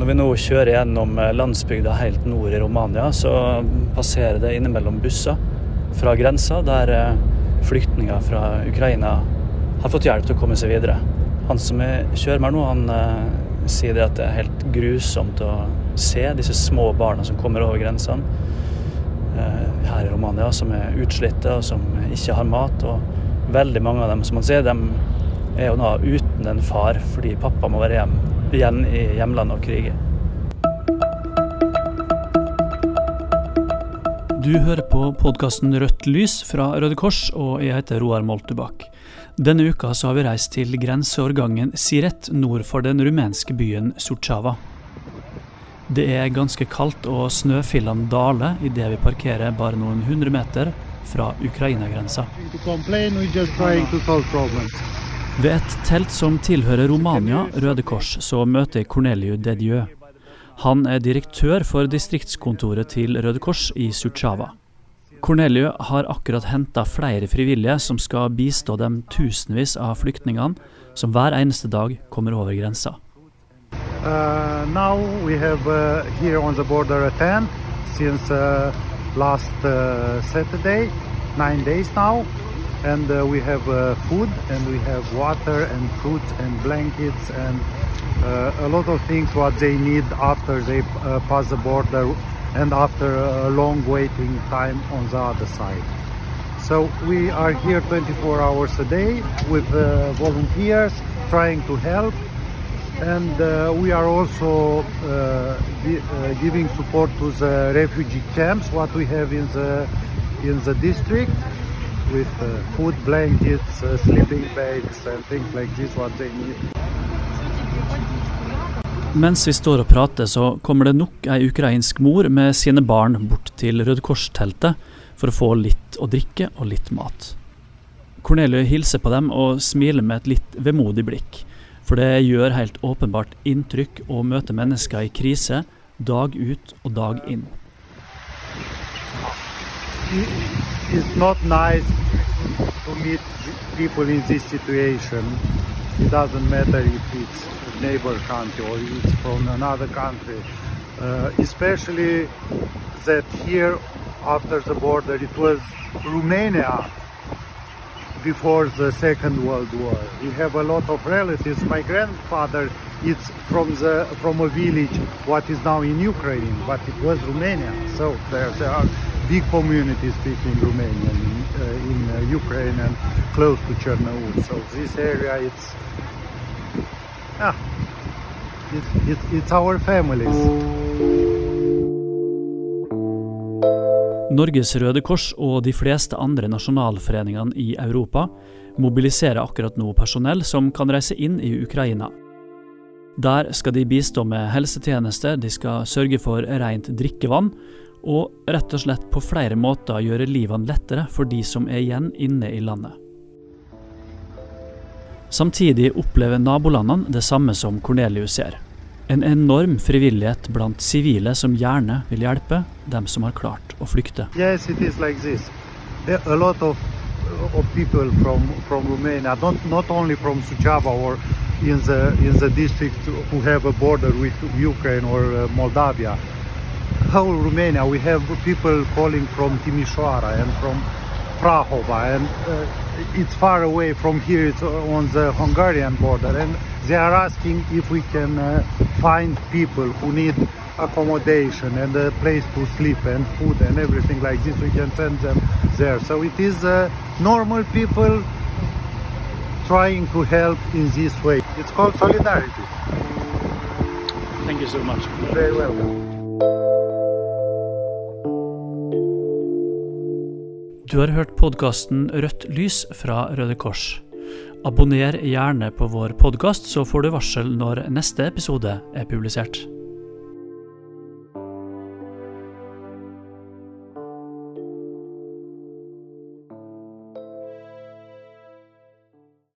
Når vi nå kjører gjennom eh, landsbygda helt nord i Romania, så passerer det innimellom busser fra grensa, der eh, flyktninger fra Ukraina har fått hjelp til å komme seg videre. Han som er kjører meg nå, han eh, sier det at det er helt grusomt å se disse små barna som kommer over grensene her i Romania, som er utslitte og som ikke har mat. Og veldig mange av dem, som man ser, de er jo nå uten en far fordi pappa må være hjem, igjen i hjemlandet og krige. Du hører på podkasten Rødt lys fra Røde Kors, og jeg heter Roar Moltubakk. Denne uka så har vi reist til grenseovergangen Siret nord for den rumenske byen Sutsjava. Det er ganske kaldt og snøfillene daler idet vi parkerer bare noen hundre meter fra Ukraina-grensa. Ved et telt som tilhører Romania Røde Kors, så møter jeg Corneliu Dedieu. Han er direktør for distriktskontoret til Røde Kors i Sutsjava. Corneliu har akkurat henta flere frivillige som skal bistå de tusenvis av flyktningene som hver eneste dag kommer over grensa. Uh, now we have uh, here on the border a tent since uh, last uh, Saturday, nine days now, and uh, we have uh, food and we have water and fruits and blankets and uh, a lot of things what they need after they uh, pass the border and after a long waiting time on the other side. So we are here 24 hours a day with uh, volunteers trying to help and uh, we are also gi- giving support to the refugee camps what we have in the in the district with uh, food blankets uh, sleeping bags and things like this what they need Mens vi står og prater, så kommer det nok ei ukrainsk mor med sine barn bort til Røde Kors-teltet for å få litt å drikke og litt mat. Corneliu hilser på dem og smiler med et litt vemodig blikk, for det gjør helt åpenbart inntrykk å møte mennesker i krise dag ut og dag inn. it's not nice meet people in this situation. It doesn't matter if it's a neighbor country or it's from another country. Uh, especially that here after the border it was Romania before the Second World War. We have a lot of relatives. My grandfather is from the from a village what is now in Ukraine, but it was Romania. So there, there are big communities speaking Romanian in uh, Ukraine and close to Chernobyl. So this area, it's yeah, it, it, it's our families. Norges Røde Kors og de fleste andre nasjonalforeningene i Europa mobiliserer akkurat nå personell som kan reise inn i Ukraina. Der skal de bistå med helsetjenester, de skal sørge for rent drikkevann, og rett og slett på flere måter gjøre livene lettere for de som er igjen inne i landet. Samtidig opplever nabolandene det samme som Cornelius ser. En enorm frivillighet blant sivile som gjerne vil hjelpe dem som har klart å flykte. Yes, it is like this. There are a lot of of people from from Romania, not not only from Suceava or in the in the district who have a border with Ukraine or uh, Moldavia. Whole Romania, we have people calling from Timișoara and from Prahova, and uh, it's far away from here. It's on the Hungarian border, and they are asking if we can uh, find people who need accommodation and a place to sleep and food and everything like this. We can send them there. So it is uh, normal people trying to help in this way. It's called solidarity. Thank you so much. Very welcome. Du har hørt podkasten Rødt lys fra Røde Kors. Abonner gjerne på vår podkast, så får du varsel når neste episode er publisert.